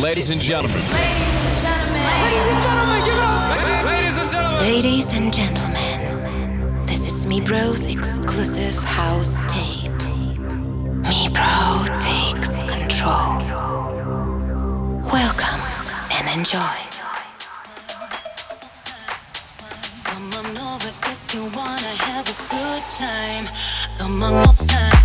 Ladies and gentlemen. Ladies and gentlemen. Ladies and gentlemen, give it up. Ladies and gentlemen. Ladies and gentlemen. This is Mibro's exclusive house tape. Me Bro takes control. Welcome and enjoy. Come on over if you wanna have a good time. Come on over.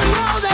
to know that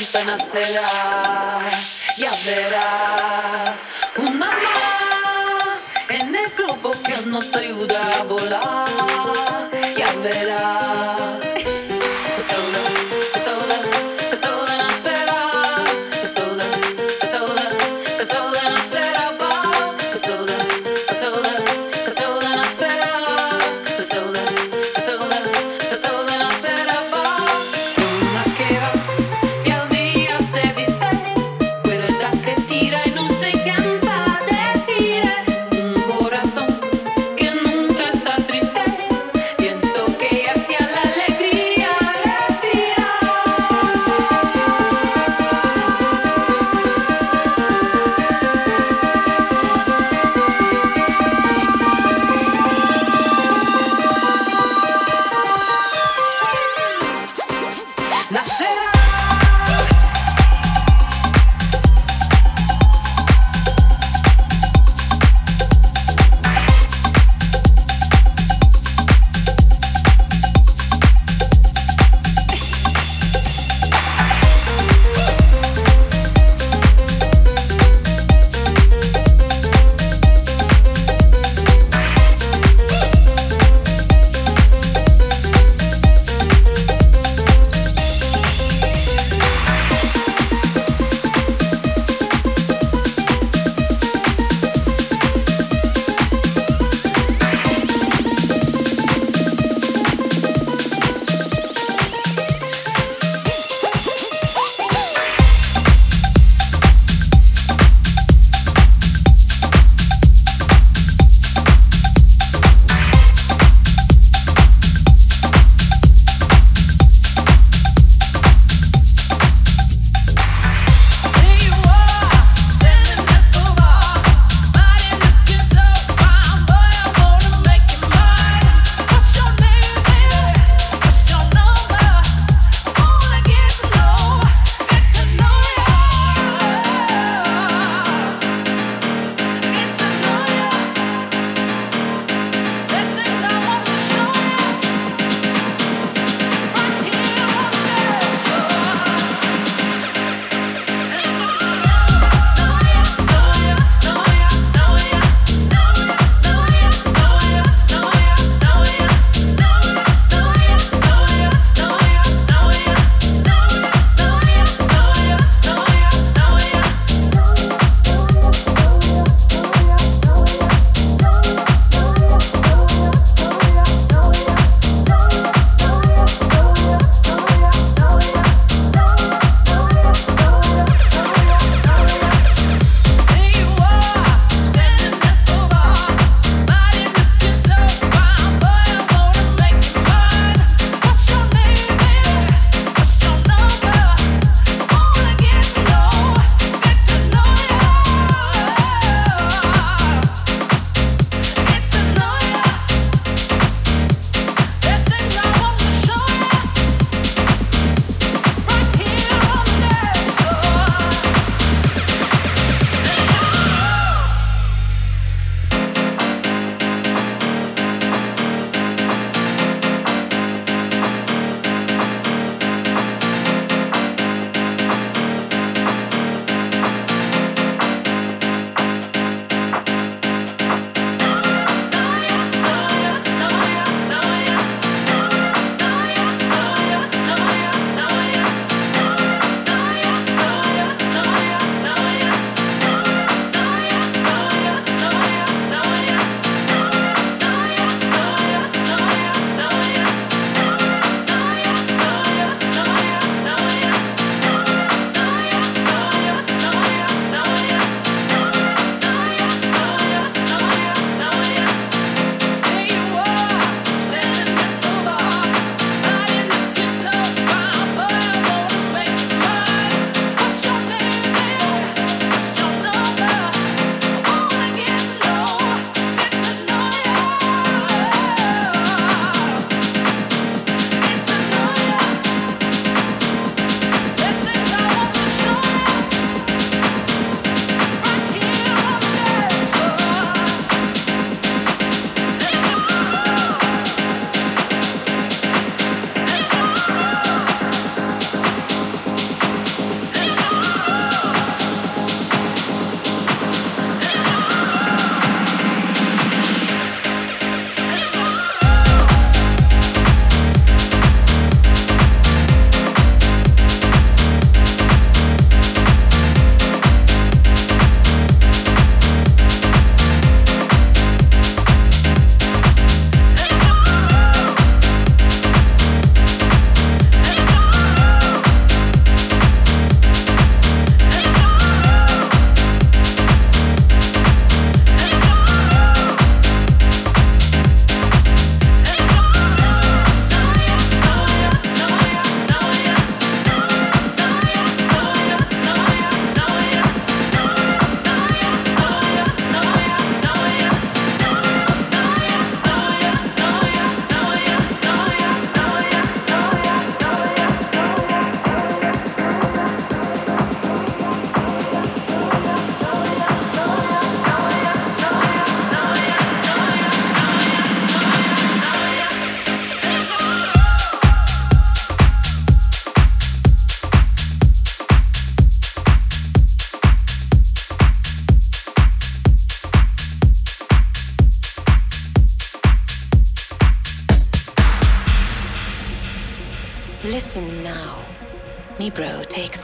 pronto nacerá, ya verá. Una más en el globo que nos ayuda a volar, ya verá.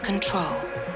Control.